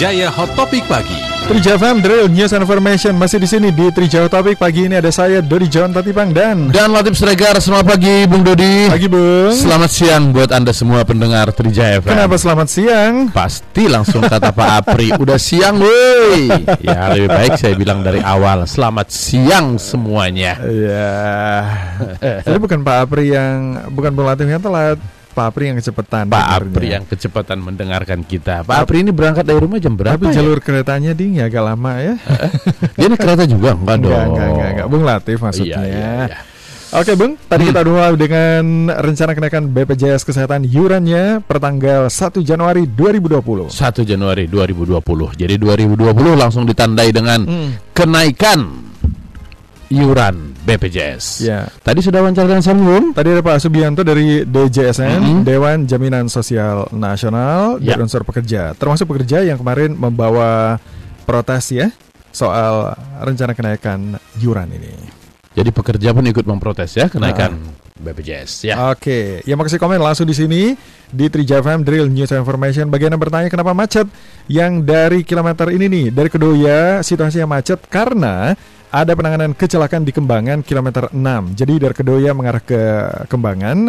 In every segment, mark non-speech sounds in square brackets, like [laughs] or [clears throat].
Trijaya Hot Topic Pagi. Trijaya FM Drill News and Information masih di sini di Trijaya Hot Topic pagi ini ada saya Dodi John Tatipang dan Dan Latif Sregar, selamat pagi Bung Dodi. pagi Bung. Selamat siang buat Anda semua pendengar Trijaya FM. Kenapa selamat siang? Pasti langsung kata Pak Apri, [laughs] udah siang woi. Ya lebih baik saya bilang dari awal, selamat siang semuanya. Iya. Jadi bukan Pak Apri yang bukan Bung Latif yang telat, Pak Apri yang kecepatan. Pak dengarnya. Apri yang kecepatan mendengarkan kita. Pak Apri ini berangkat dari rumah jam berapa? Tapi ya? jalur keretanya ding ya agak lama ya. [laughs] Dia naik kereta juga enggak dong? Enggak, enggak, enggak, enggak. Bung Latif maksudnya. Iya, iya, iya. Oke Bung, tadi kita udah mulai dengan rencana kenaikan BPJS Kesehatan iurannya pertanggal 1 Januari 2020. 1 Januari 2020. Jadi 2020 langsung ditandai dengan Hmm. kenaikan iuran BPJS. Ya. Tadi sudah wawancara dengan Sam belum? Tadi ada Pak Subianto dari DJSN, Mhm. Dewan Jaminan Sosial Nasional Ya. dari unsur pekerja, termasuk pekerja yang kemarin membawa protes ya soal rencana kenaikan iuran ini. Jadi pekerja pun ikut memprotes ya kenaikan BPJS ya. Oke, yang mau kasih komen langsung di sini di Trija FM Drill News Information. Bagian yang bertanya kenapa macet? Yang dari kilometer ini nih, dari Kedoya situasinya macet karena ada penanganan kecelakaan di Kembangan kilometer 6. Jadi dari Kedoya mengarah ke Kembangan,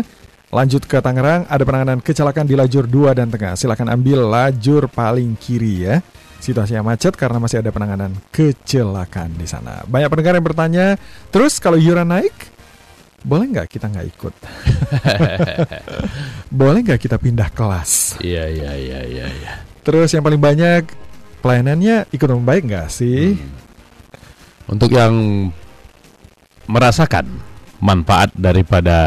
lanjut ke Tangerang ada penanganan kecelakaan di lajur 2 dan tengah. Silakan ambil lajur paling kiri ya. Situasinya macet karena masih ada penanganan kecelakaan di sana. Banyak pendengar yang bertanya, terus kalau iuran naik, boleh nggak kita nggak ikut? [laughs] boleh nggak kita pindah kelas? Iya iya iya iya iya. Terus yang paling banyak pelayanannya ikut membaik nggak sih? Untuk yang merasakan manfaat daripada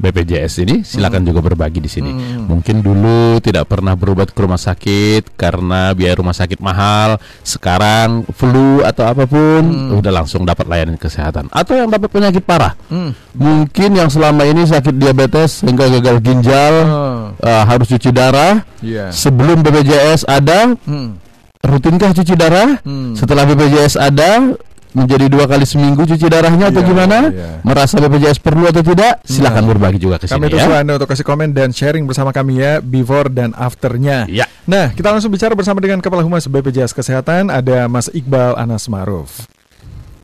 BPJS ini silakan juga berbagi di sini. Hmm. Mungkin dulu tidak pernah berobat ke rumah sakit karena biaya rumah sakit mahal. Sekarang flu atau apa pun udah langsung dapat layanan kesehatan. Atau yang dapat penyakit parah. Hmm. Mungkin yang selama ini sakit diabetes sehingga gagal ginjal Oh, eh, harus cuci darah. iya. Sebelum BPJS ada, Hmm. rutinkah cuci darah? Hmm. Setelah BPJS ada, menjadi dua kali seminggu cuci darahnya atau Iya, gimana? iya. Merasa BPJS perlu atau tidak? Silakan Nah, berbagi juga ke Kami sini tunggu ya. Anda untuk kasih komen dan sharing bersama kami ya before dan afternya. Ya. Nah, kita langsung bicara bersama dengan Kepala Humas BPJS Kesehatan ada Mas Iqbal Anas Maruf.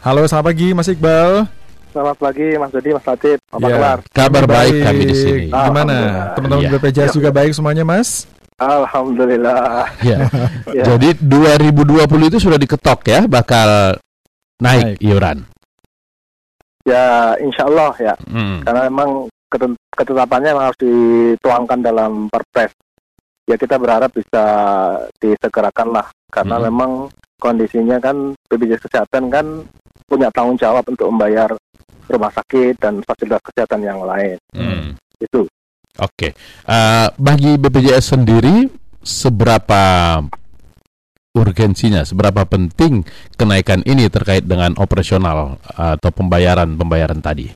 Halo, selamat pagi Mas Iqbal. Selamat pagi Mas Dodi, Mas Latif. Apa Ya, kabar? Kabar baik kami di sini. Ah. Gimana? Teman-teman Iya. BPJS juga baik semuanya, Mas? Alhamdulillah. Ya. [laughs] Ya. Jadi 2020 itu sudah diketok ya bakal naik, Naik. iuran. Ya, insya Allah ya. Hmm. Karena memang ketetapannya memang harus dituangkan dalam perpres. Ya kita berharap bisa disegerakan lah. Karena Mhm. memang kondisinya kan BPJS Kesehatan kan punya tanggung jawab untuk membayar rumah sakit dan fasilitas kesehatan yang lain. Hmm. Itu. Oke. Eh, bagi BPJS sendiri seberapa urgensinya, seberapa penting kenaikan ini terkait dengan operasional atau pembayaran-pembayaran tadi?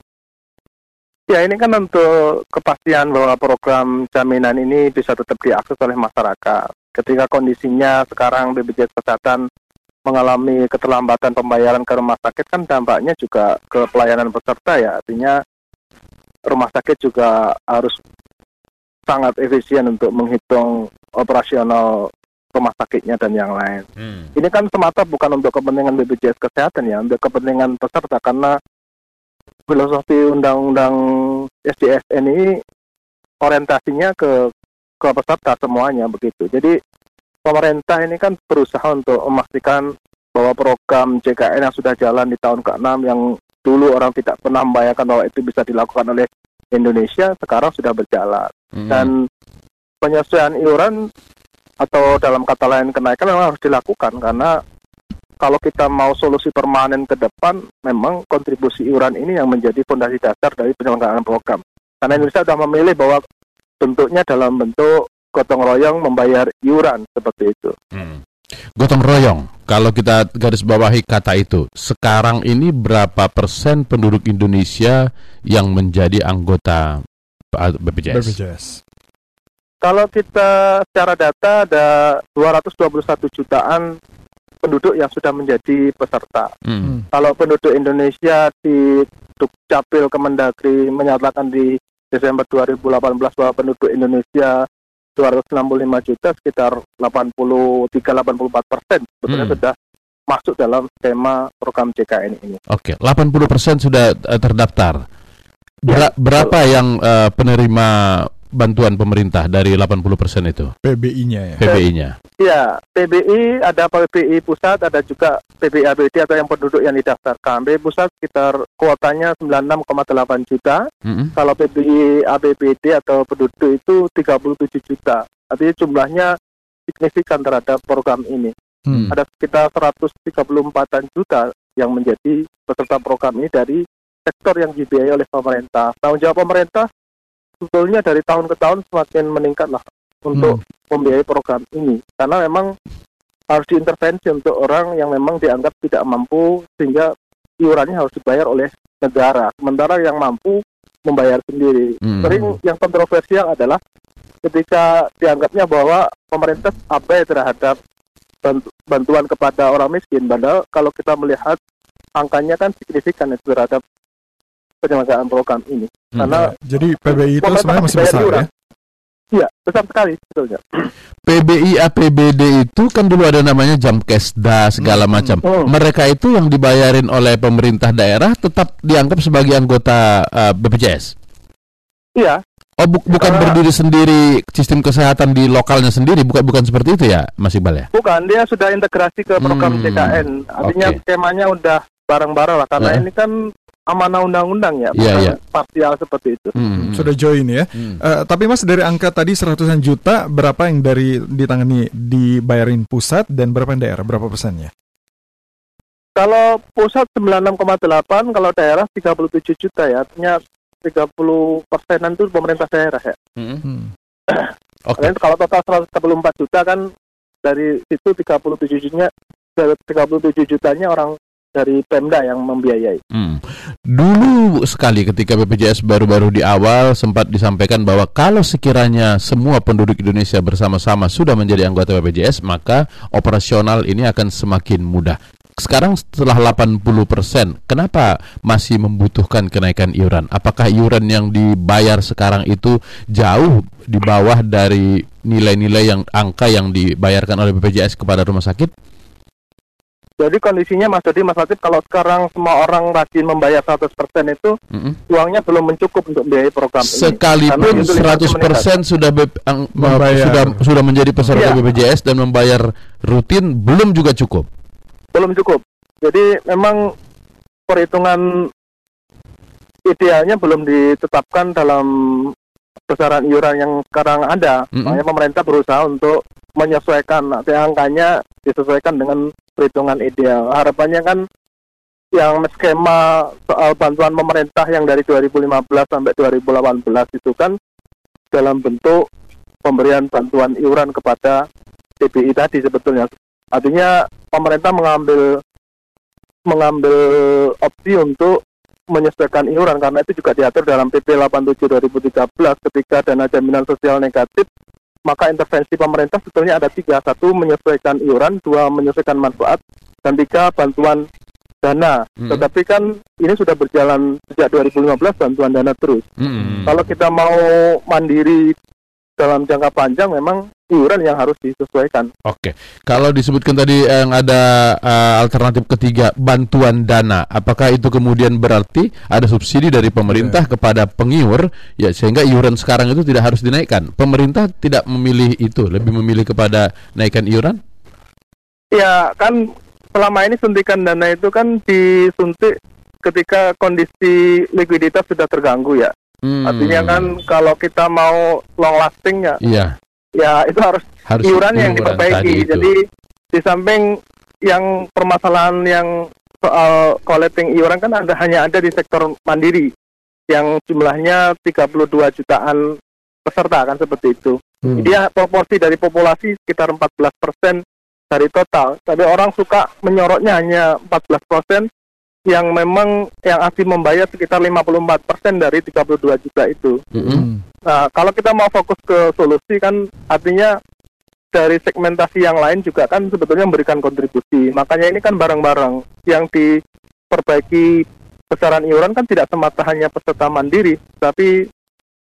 Ya ini kan untuk kepastian bahwa program jaminan ini bisa tetap diakses oleh masyarakat. Ketika kondisinya sekarang BPJS Kesehatan mengalami keterlambatan pembayaran ke rumah sakit kan dampaknya juga ke pelayanan peserta ya. Artinya rumah sakit juga harus sangat efisien untuk menghitung operasional rumah sakitnya dan yang lain. Ini kan semata bukan untuk kepentingan BPJS Kesehatan ya, untuk kepentingan peserta karena filosofi undang-undang SDSN ini orientasinya ke ke peserta semuanya begitu. Jadi pemerintah ini kan berusaha untuk memastikan bahwa program JKN yang sudah jalan di tahun ke-6 yang dulu orang tidak pernah membayangkan bahwa itu bisa dilakukan oleh Indonesia sekarang sudah berjalan Hmm. dan penyesuaian iuran atau dalam kata lain kenaikan memang harus dilakukan karena kalau kita mau solusi permanen ke depan memang kontribusi iuran ini yang menjadi fondasi dasar dari penyelenggaraan program karena Indonesia sudah memilih bahwa bentuknya dalam bentuk gotong royong membayar iuran seperti itu Hmm. Gotong royong. Kalau kita garis bawahi kata itu, sekarang ini berapa persen penduduk Indonesia yang menjadi anggota BPJS? BPJS. Kalau kita secara data ada 221 jutaan penduduk yang sudah menjadi peserta. Hmm. Kalau penduduk Indonesia di Dukcapil Kemendagri menyatakan di Desember 2018 bahwa penduduk Indonesia 265 juta sekitar 83-84 persen sebetulnya Hmm. sudah masuk dalam skema program JKN ini. Oke, 80% sudah eh, terdaftar. Bera- Ya, berapa yang eh, penerima bantuan pemerintah dari 80% itu? PBI-nya ya. PBI-nya. Ya, PBI ada PBI pusat, ada juga PBI ABD atau yang penduduk yang didaftarkan. PBI pusat sekitar kuotanya 96,8 juta, Mm-mm. kalau PBI ABBD atau penduduk itu 37 juta. Artinya jumlahnya signifikan terhadap program ini. Hmm. Ada sekitar 134 juta yang menjadi peserta program ini dari sektor yang dibiayai oleh pemerintah. Tanggung jawab pemerintah sebetulnya dari tahun ke tahun semakin meningkat lah untuk membiayai program ini. Karena memang harus diintervensi untuk orang yang memang dianggap tidak mampu sehingga iurannya harus dibayar oleh negara. Sementara yang mampu membayar sendiri. Hmm. Sering yang kontroversial adalah ketika dianggapnya bahwa pemerintah abai terhadap bantu- bantuan kepada orang miskin. Padahal kalau kita melihat angkanya kan signifikan itu terhadap penyelenggaraan program ini. Hmm. Karena Jadi PBI itu sebenarnya masih besar ya. iya besar sekali sebetulnya. [clears throat] PBI APBD itu kan dulu ada namanya Jamkesda segala Hmm. macam. Hmm. Mereka itu yang dibayarin oleh pemerintah daerah tetap dianggap sebagai anggota eh, BPJS. Iya, Oh bu- bukan Karena- berdiri sendiri sistem kesehatan di lokalnya sendiri bukan bukan seperti itu ya Mas Iqbal ya? bukan dia sudah integrasi ke program Hmm, JKN. Artinya oke. skemanya udah bareng-bareng lah karena Eh. ini kan amanah undang-undang ya, bukan iya. parsial seperti itu. Hmm. Sudah join ya. Hmm. Eh, tapi Mas dari angka tadi seratusan juta berapa yang dari ditangani dibayarin pusat dan berapa yang daerah? Berapa persennya? Kalau pusat 96,8, kalau daerah 37 juta ya, artinya 30 persenan itu pemerintah daerah ya. Hmm. Hmm. [coughs] Oke. Karena kalau total 144 juta kan dari situ 37 jutanya 37 jutanya orang dari Pemda yang membiayai. Hmm. Dulu sekali ketika BPJS baru-baru di awal sempat disampaikan bahwa kalau sekiranya semua penduduk Indonesia bersama-sama sudah menjadi anggota BPJS maka operasional ini akan semakin mudah. Sekarang setelah 80%, kenapa masih membutuhkan kenaikan iuran? Apakah iuran yang dibayar sekarang itu jauh di bawah dari nilai-nilai yang angka yang dibayarkan oleh BPJS kepada rumah sakit? Jadi kondisinya Mas Dodi, Mas Latif, kalau sekarang semua orang rajin membayar 100% itu Mm-mm. uangnya belum mencukup untuk biaya program ini. Sekalipun Karena utilitasnya 100% sudah be- ang- Membayar. sudah sudah menjadi peserta Iya. BPJS dan membayar rutin belum juga cukup. belum cukup. Jadi memang perhitungan idealnya belum ditetapkan dalam besaran iuran yang sekarang ada. Mm-mm. Makanya pemerintah berusaha untuk menyesuaikan nanti angkanya disesuaikan dengan perhitungan ideal. Harapannya kan yang skema soal bantuan pemerintah yang dari 2015 sampai 2018 itu kan dalam bentuk pemberian bantuan iuran kepada TBI tadi sebetulnya. Artinya pemerintah mengambil mengambil opsi untuk menyesuaikan iuran karena itu juga diatur dalam PP 87 2013 ketika dana jaminan sosial negatif maka intervensi pemerintah sebetulnya ada tiga. Satu menyesuaikan iuran. Dua menyesuaikan manfaat. Dan tiga bantuan dana. Hmm. tetapi kan ini sudah berjalan sejak 2015 bantuan dana terus. Mm-mm. kalau kita mau mandiri dalam jangka panjang memang iuran yang harus disesuaikan Oke, kalau disebutkan tadi yang ada eh, alternatif ketiga bantuan dana, apakah itu kemudian berarti ada subsidi dari pemerintah kepada pengiur ya sehingga iuran sekarang itu tidak harus dinaikkan? Pemerintah tidak memilih itu, lebih memilih kepada naikkan iuran? Ya kan selama ini suntikan dana itu kan disuntik ketika kondisi likuiditas sudah terganggu ya. Hmm. Artinya kan kalau kita mau long lasting ya, Iya, ya itu harus harus iuran yang diperbaiki. Jadi di samping yang permasalahan yang soal collecting iuran kan ada hanya ada di sektor mandiri yang jumlahnya 32 jutaan peserta kan seperti itu. Hmm. Dia proporsi dari populasi sekitar 14 persen dari total. Tapi orang suka menyorotnya hanya 14 persen yang memang yang asli membayar sekitar 54 persen dari 32 juta itu. Mm-mm. Hmm. Nah, kalau kita mau fokus ke solusi kan artinya dari segmentasi yang lain juga kan sebetulnya memberikan kontribusi. Makanya ini kan bareng-bareng yang diperbaiki besaran iuran kan tidak semata hanya peserta mandiri, tapi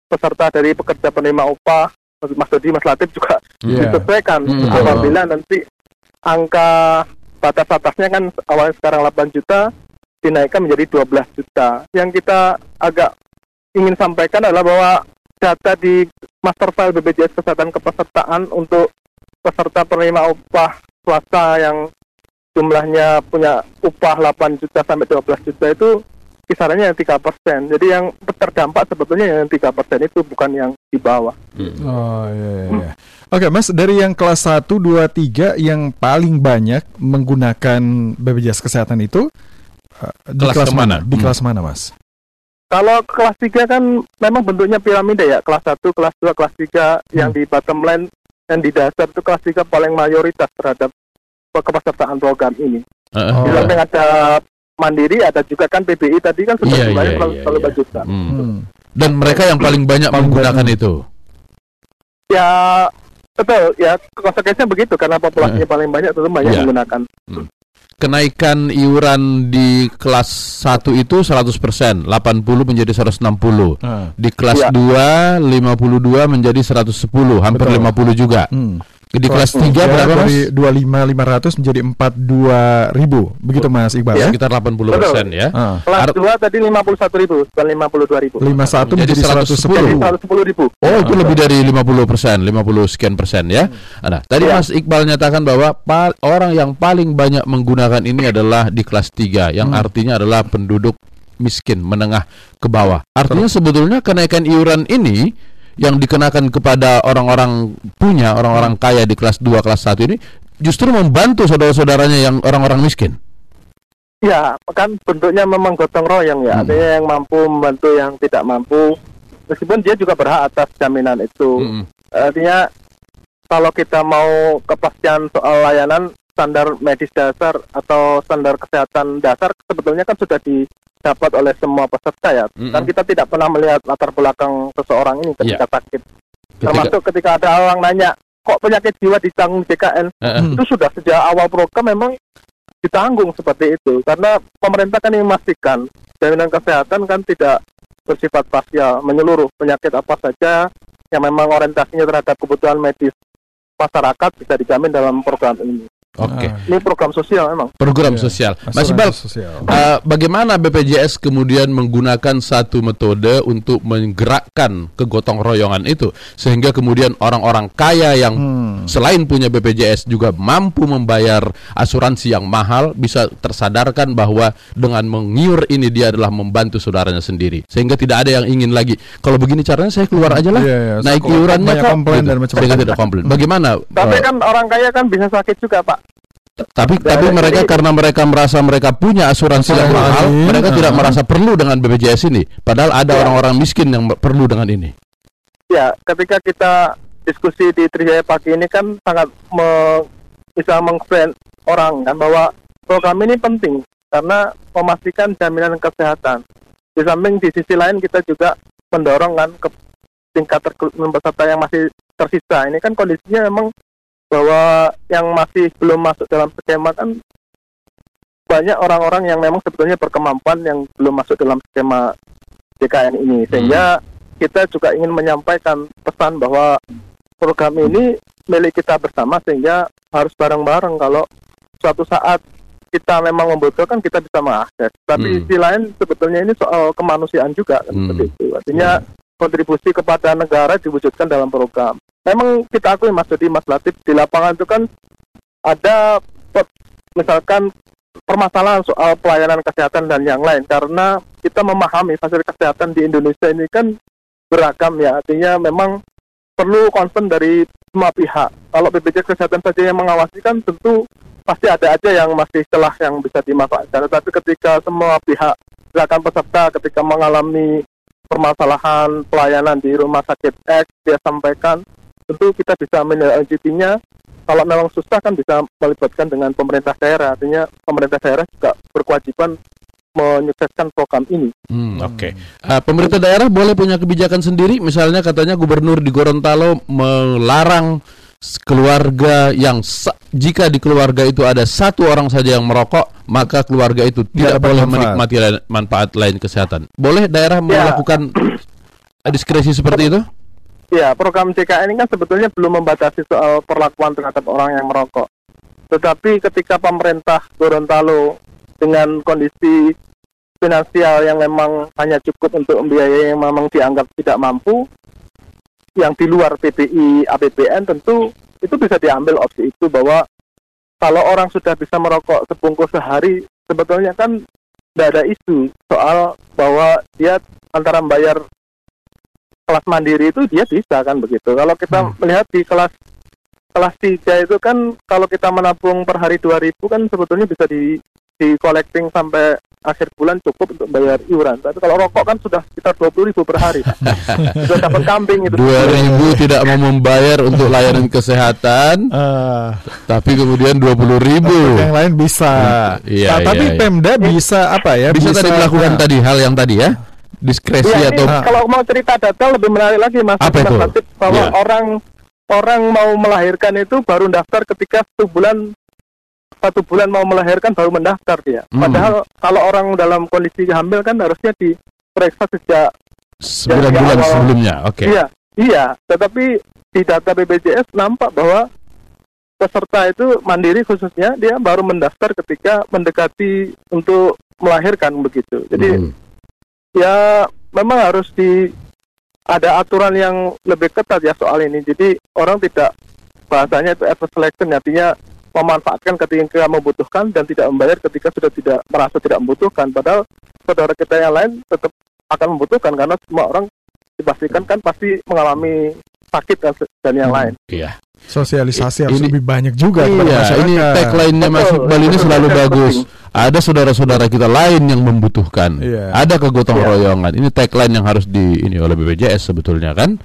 peserta dari pekerja penerima upah, Mas Dodi, Mas Latif juga Iya. disesuaikan betul. apabila nanti angka batas atasnya kan awalnya sekarang 8 juta dinaikkan menjadi 12 juta. Yang kita agak ingin sampaikan adalah bahwa data di master file BPJS Kesehatan kepesertaan untuk peserta penerima upah swasta yang jumlahnya punya upah 8 juta sampai 12 juta itu kisarannya yang 3 persen. Jadi yang terdampak sebetulnya yang 3 persen itu bukan yang di bawah. Oh iya, iya, iya. Oke Mas, dari yang kelas 1, 2, 3 yang paling banyak menggunakan BPJS Kesehatan itu di Kelas kelas ke mana? mana? Di Hmm. kelas mana Mas? Kalau kelas 3 kan memang bentuknya piramida ya. Kelas 1, kelas 2, kelas 3 yang Hmm. di bottom line yang di dasar itu kelas 3 paling mayoritas terhadap kepesertaan program ini. Eh, Oh. Di ada Mandiri, ada juga kan PBI tadi kan sudah jumlahnya iya, selalu, iya, selalu iya. juta. hmm. Hmm. Dan mereka yang paling banyak Paling menggunakan banyak. itu. Ya betul ya konsekuensinya begitu karena populasinya paling banyak tentu banyak Iya. menggunakan. Kenaikan iuran di kelas 1 itu 100%, 80 menjadi 160. Ah. Di kelas Iya. 2 52 menjadi 110, hampir Betul. 50 juga. Hmm. Di kelas tiga 3 berapa Mas? dari 25 500 menjadi 42 ribu. Begitu Mas Iqbal ya? Sekitar 80% ya. Ah. Kelas Ar- 2 tadi 51 ribu, bukan 52 ribu. 51 Menjadi menjadi 110. Jadi 110 ribu. Oh itu lebih dari 50 persen, 50 sekian persen ya. Nah tadi Iya. Mas Iqbal nyatakan bahwa orang yang paling banyak menggunakan ini adalah di kelas 3 yang Hmm. artinya adalah penduduk miskin menengah ke bawah. Artinya sebetulnya kenaikan iuran ini yang dikenakan kepada orang-orang punya orang-orang kaya di kelas 2 kelas 1 ini justru membantu saudara-saudaranya yang orang-orang miskin. Ya, kan bentuknya memang gotong royong ya. Hmm. Artinya yang mampu membantu yang tidak mampu. Meskipun dia juga berhak atas jaminan itu. Mm-mm. Artinya kalau kita mau kepastian soal layanan standar medis dasar atau standar kesehatan dasar sebetulnya kan sudah didapat oleh semua peserta ya. Mm-mm. Dan kita tidak pernah melihat latar belakang seseorang ini ketika sakit. Ketika- Termasuk ketika ada orang nanya, kok penyakit jiwa ditanggung JKN? Eh. Hmm. itu sudah sejak awal program memang ditanggung seperti itu karena pemerintah kan ingin memastikan jaminan kesehatan kan tidak bersifat parsial menyeluruh penyakit apa saja yang memang orientasinya terhadap kebutuhan medis masyarakat bisa dijamin dalam program ini. Oke. Ah. Ini program sosial memang. Program Iya. sosial. Mas Iqbal, sosial. Uh, bagaimana BPJS kemudian menggunakan satu metode untuk menggerakkan kegotong royongan itu sehingga kemudian orang-orang kaya yang Hmm. selain punya BPJS juga mampu membayar asuransi yang mahal bisa tersadarkan bahwa dengan mengiur ini dia adalah membantu saudaranya sendiri sehingga tidak ada yang ingin lagi kalau begini caranya saya keluar aja lah Iya, iya. naik iurannya banyak kok komplain gitu. dan macam-macam. sehingga tidak komplain bagaimana Tapi uh, kan orang kaya kan bisa sakit juga Pak. Tapi Dari- tapi mereka dari- karena mereka merasa mereka punya asuransi yang mahal, mereka ah. tidak merasa perlu dengan BPJS ini. Padahal ada Ya. orang-orang miskin yang perlu dengan ini. Ya, ketika kita diskusi di Trijaya pagi ini kan sangat me- bisa mengfriend orang kan bahwa program ini penting karena memastikan jaminan kesehatan. Di samping di sisi lain kita juga mendorong kan ke tingkat rekrutmen peserta yang masih tersisa. Ini kan kondisinya memang bahwa yang masih belum masuk dalam skema kan banyak orang-orang yang memang sebetulnya berkemampuan yang belum masuk dalam skema JKN ini sehingga kita juga ingin menyampaikan pesan bahwa program ini milik kita bersama sehingga harus bareng-bareng kalau suatu saat kita memang membutuhkan kita bisa mengakses. Tapi Hmm. sisi lain sebetulnya ini soal kemanusiaan juga kan Hmm. seperti itu. Artinya kontribusi kepada negara diwujudkan dalam program. Memang kita akui Mas Dodi, Mas Latif di lapangan itu kan ada misalkan permasalahan soal pelayanan kesehatan dan yang lain. Karena kita memahami fasilitas kesehatan di Indonesia ini kan beragam ya. Artinya memang perlu concern dari semua pihak. Kalau BPJS kesehatan saja yang mengawasi kan tentu pasti ada aja yang masih celah yang bisa dimanfaatkan. Tetapi ketika semua pihak silakan peserta ketika mengalami permasalahan pelayanan di rumah sakit X dia sampaikan tentu kita bisa menindaklanjutinya kalau memang susah kan bisa melibatkan dengan pemerintah daerah artinya pemerintah daerah juga berkewajiban menyukseskan program ini Hmm, Oke. Uh, pemerintah daerah boleh punya kebijakan sendiri. Misalnya katanya gubernur di Gorontalo melarang keluarga yang jika di keluarga itu ada satu orang saja yang merokok, maka keluarga itu tidak dapat boleh manfaat. menikmati lain- manfaat lain kesehatan. Boleh daerah Ya. melakukan diskresi seperti itu? ya program JKN ini kan sebetulnya belum membatasi soal perlakuan terhadap orang yang merokok. Tetapi ketika pemerintah Gorontalo dengan kondisi finansial yang memang hanya cukup untuk membiayai yang memang dianggap tidak mampu, yang di luar PBI, APBN tentu itu bisa diambil opsi itu bahwa kalau orang sudah bisa merokok sebungkus sehari, sebetulnya kan tidak ada isu soal bahwa dia antara membayar kelas mandiri itu dia bisa kan begitu. Kalau kita Hmm. melihat di kelas kelas 3 itu kan kalau kita menabung per hari 2000 kan sebetulnya bisa di di collecting sampai akhir bulan cukup untuk bayar iuran. Tapi kalau rokok kan sudah sekitar 20 ribu per hari. [laughs] Sudah dapat kambing itu. 2000 tidak mau membayar untuk layanan kesehatan, [laughs] Ah, tapi kemudian 20 ribu. yang lain bisa. Iya, Nah, tapi iya, iya. Pemda bisa apa ya? Bisa, tadi melakukan nah, tadi hal yang tadi ya, diskresi Iya, ini atau Ah. kalau mau cerita data lebih menarik lagi Mas Apa Mas itu? Bahwa Iya. orang orang mau melahirkan itu baru daftar ketika satu bulan satu bulan mau melahirkan baru mendaftar dia. Hmm. Padahal kalau orang dalam kondisi hamil kan harusnya diperiksa sejak 9 Ya, bulan awal- sebelumnya. Oke. iya iya. Tetapi di data BPJS nampak bahwa peserta itu mandiri khususnya dia baru mendaftar ketika mendekati untuk melahirkan begitu. Jadi Hmm. ya memang harus di ada aturan yang lebih ketat ya soal ini. Jadi orang tidak bahasanya itu effort selection artinya memanfaatkan ketika membutuhkan dan tidak membayar ketika sudah tidak merasa tidak membutuhkan. Padahal saudara kita yang lain tetap akan membutuhkan karena semua orang dipastikan kan pasti mengalami sakit dan, dan yang lain. Iya. Sosialisasi harus Ini- lebih banyak juga Iya, masyarakat. ini tagline-nya Mas Iqbal ini selalu betul, bagus. penting. Ada saudara-saudara kita lain yang membutuhkan. Iya. Ada kegotong Iya. royongan. Ini tagline yang harus di ini oleh BPJS sebetulnya kan.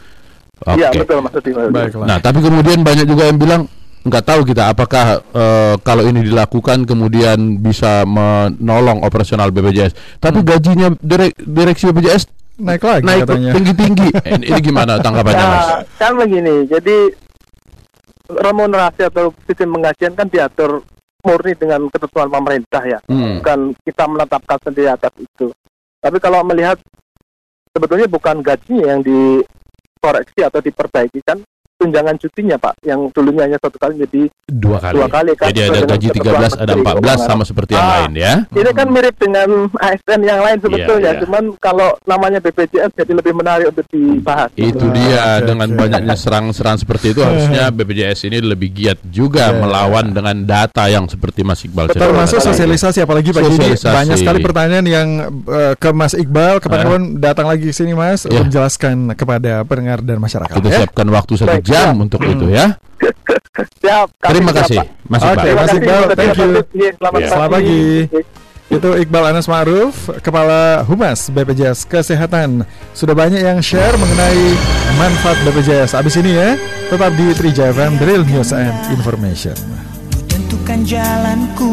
Oke. Iya betul maksudnya. Baiklah. Nah, tapi kemudian banyak juga yang bilang nggak tahu kita apakah eh, kalau ini dilakukan kemudian bisa menolong operasional BPJS. Tapi gajinya direk- direksi BPJS naik lagi naik katanya. tinggi-tinggi. [laughs] Eh, ini, ini gimana tanggapannya, Mas? Nah, kan begini, jadi remunerasi atau sistem penggajian kan diatur murni dengan ketentuan pemerintah ya, Hmm. bukan kita menetapkan sendiri atas itu. Tapi kalau melihat sebetulnya bukan gajinya yang dikoreksi atau diperbaiki kan tunjangan cutinya Pak, yang dulunya hanya satu kali jadi Dua kali. dua kali kan. Jadi ada gaji ketentuan 13, ada Menteri 14 Keuangan. sama seperti yang Ah. lain ya. Ini kan mirip dengan ASN yang lain sebetulnya, iya. cuman kalau namanya BPJS jadi lebih menarik untuk dibahas. Itu Ah, dia dengan banyaknya serang-serang seperti itu [laughs] harusnya BPJS ini lebih giat juga Iya. melawan dengan data yang seperti Mas Iqbal Betul, Termasuk sosialisasi apalagi ini Sosialisasi. banyak sekali pertanyaan yang eh, ke Mas Iqbal kapan-kapan datang lagi ke sini Mas untuk menjelaskan kepada pendengar dan masyarakat Kita ya. siapkan waktu satu Baik, jam siap. untuk Hmm. itu ya. [laughs] Siap. kami Terima kasih, Pak. Mas Oke, Iqbal. Terima Mas kasih, Iqbal, thank you. Selamat Iya. Selamat pagi. Itu Iqbal Anas Ma'ruf, Kepala Humas BPJS Kesehatan. Sudah banyak yang share mengenai manfaat BPJS. Abis ini ya, tetap di Trija FM, The Real News and Information. Tentukan jalanku